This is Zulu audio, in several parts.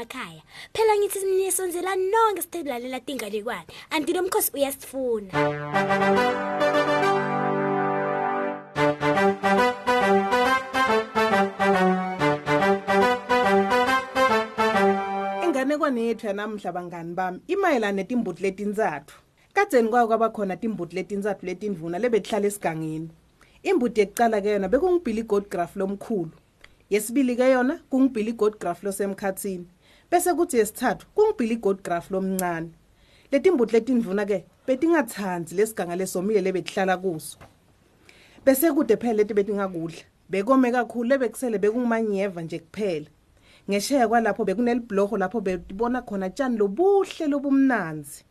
lapha emakhaya. Phela ngithi nisonzela nonke sithelalela tinganekwane anti lo mkhosi uyasifuna. Inganekwane yethu yanamhla bangani bami imayelana netimbuti letintsatfu kadzeni kwayo kwabakhona timbuti letintsatfu letindvuna lebetihlala esigangeni. Imbuti yekucala ke yona bekungibhili godgraph lomkhulu. Yesibili ke yona kungibhili godgraph losemkhathini bese kuthi yesithathu kungibhili godgraph lomncane. Letimbuti letindvuna ke betingatsandzi lesiganga lesomile lebetihlala kuso. Bese kude phela leti betingakudla bekome kakhulu lebekusele bekungumanyeva nje kuphela. Ngesheya kwalapho bekunelibhloho lapho betibona khona tshani lobuhle lobumnanzi.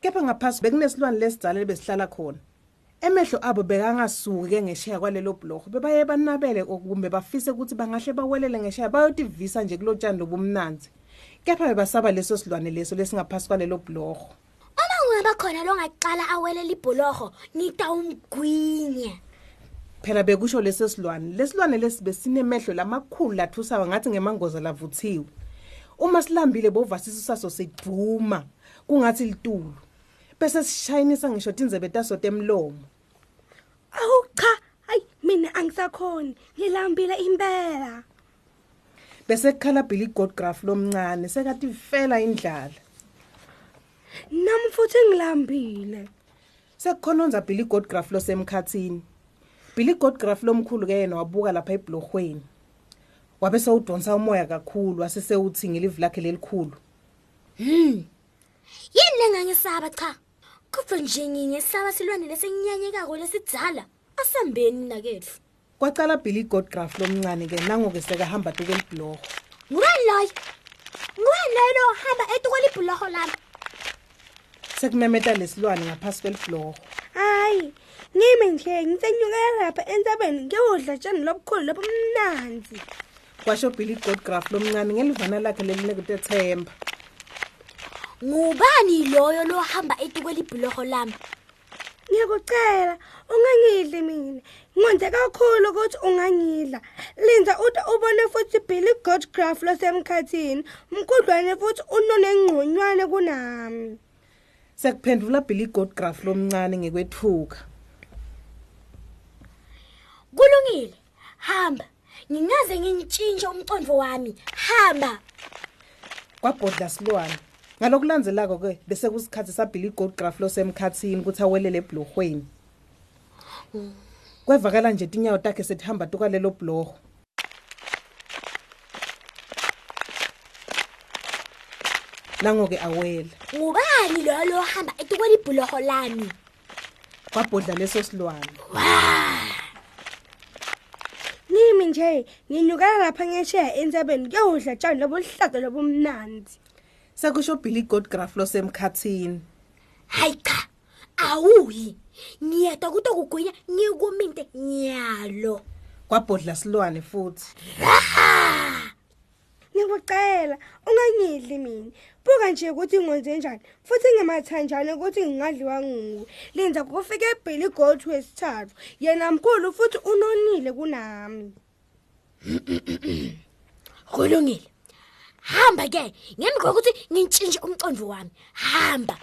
Kepha ngaphasi bekunesilwane lesidzala lebesihlala khona. Emehlo abo bekangasuki ngesheya kwalelo bhloho bebaye banabele kumbe bafise ukuthi bangahle bawelele ngesheya bayotivisa nje kulotshani lobumnanzi kepha bebasaba leso silwane leso lesingaphasi kwalelo bhloho uma ungaba khona longaqala awelela ibholoho ngitawumgwinya phela bekusho leso silwane lesilwane lesi besinemehlo lamakhulu lathusayo ngathi ngemangoza lavuthiwe. Uma silambile bovasiso saso siduma kungathi litulu. Bese sishayinisa ngisho tinzebe taso temlomo. Awu cha hayi mina angisakhoni. Ngilambile impela. Bese kukhala Billy Godgraph lomncane sekathi vela indlala. Nami futhi ngilambile. Sekukhononza Billy Godgraph losemkhathini. Billy Godgraph lomkhulu ke yena wabuka lapha ebhlorhweni wabe sewudonsa umoya kakhulu wasesewuthi ngelivi lakhe lelikhulu. Yini lengangisaba cha? Kodwa nje ngingesaba silwane lesenginyanyekako lesidzala asambeni nakethu kwaqala Billy Godgraph lomncane ke nangoke sekahamba tuke elibhlorho ngubani loyo? Ngubani loyo lo hamba etukwela ibhuloho lami? Sekumemeta lesilwane ngaphasi kwelibhlorho hayi ngimi nje ngisenyukela lapha entsabeni ngiyodla tshani lobukhulu lobumnanzi? Kwasho Billy Godgraph lomncane ngelivana lakhe lelinekutethemba ngubani loyo lohamba etukwela ibhuloho lami Ngiyakucela ungangidli mina. Ngonze kakhulu ukuthi ungangidla. Linza uthi ubone futhi Billy Godgraph losemkhathini. Mkudlwane futhi unonengqonywane kunami. sekuphendula Billy Godgraph lomncane ngekwethuka kulungile hamba ngingaze ngintshintshe umcondvo wami hamba kwabhodla silwane ngalokulandzelako ke bese kusikhathi saBilly Godgraph losemkhathini ukuthi awelele ebhlorhweni kwevakala nje tinyawo takhe sethamba tuka lelo bhlorho nangoke awela ngubani loyo lohamba etukwela ibhuloho lami? Kwabhodla leso silwane. Ngimi nje nginyukela lapha ngesheya entsabeni ngiyodla tshani lobuhlaza lobumnanzi. Sekusho Billy Godgraph losemkhathini hayi cha awuyi ngiyedwa kuto kugwinya ngikuminte nyalo kwabhodla silwane futhi Ngikucela ungangidli mina. Buka nje ukuthi ngonze njani futhi ngimathanjana ukuthi ngingadliwa nguwe. Linza kufike Billy Goat wesithathu. Yena mkhulu futhi unonile kunami. kulungile hamba ke ngemva kokuthi ngintshintshe umcondvo wami. Hamba.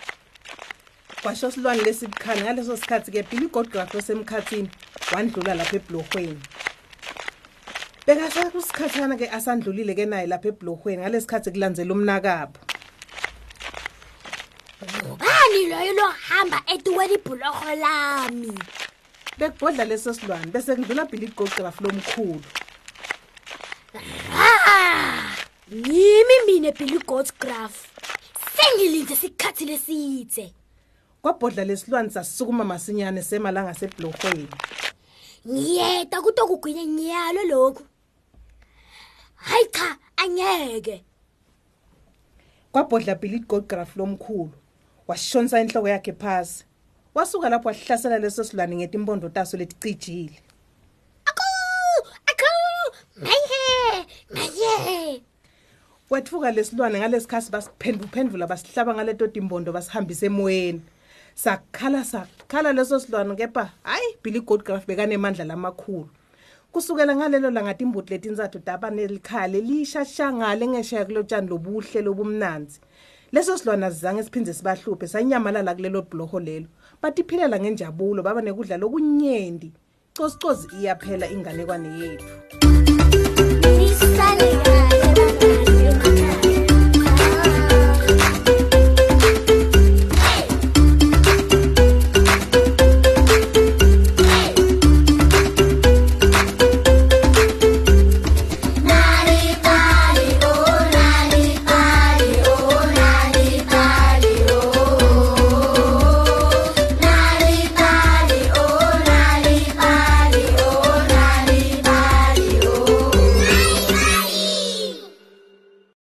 Kwasho silwane lesibukhali ngaleso sikhathi ke Billy Godgraph losemkhathini wandlula lapha ebhlorhweni Bekase kusikhathana ke asandlulile ke naye lapha ebhlorhweni ngalesikhathi kulandzela umnakabo. Ngubani loyo lohamba etukwela ibhuloho lami? Bekubhodla leso silwane bese kudlula Billy Godgraph lomkhulu yimi mina Billy Godsgraph sengilinze isikhathi lesithe kwabhodla lesilwane sasukuma masinyane semalanga sebhlorhweni ngiyeda kuto kugwinya nyalo lokhu. Hayi cha angeke. Kwabhodla Billy Godgraph lomkhulu. Washonisa inhloko yakhe phasi. Wasuka lapho wahlasela leso silwane ngetimpondo taso leticijile. Wethuka lesilwane ngalesikhathi basiphenduphendvula basihlaba ngaleto timpondo basihambisa emoyeni. Sakhala sakhala leso silwane kepha hayi Billy Godgraph bekanemandla lamakhulu. Kusukela ngalelo langa timbudi letintsathu daba nelikhaya lelishashangale ngeshaya kulotshani lobuhle lobumnanzi. Leso silwana sizange siphindze sibahluphe sanyamalala kulelo bhloho lelo. Batiphilela ngenjabulo baba nekudla lokunyenti. Cocicozi iyaphela inganekwane yethu.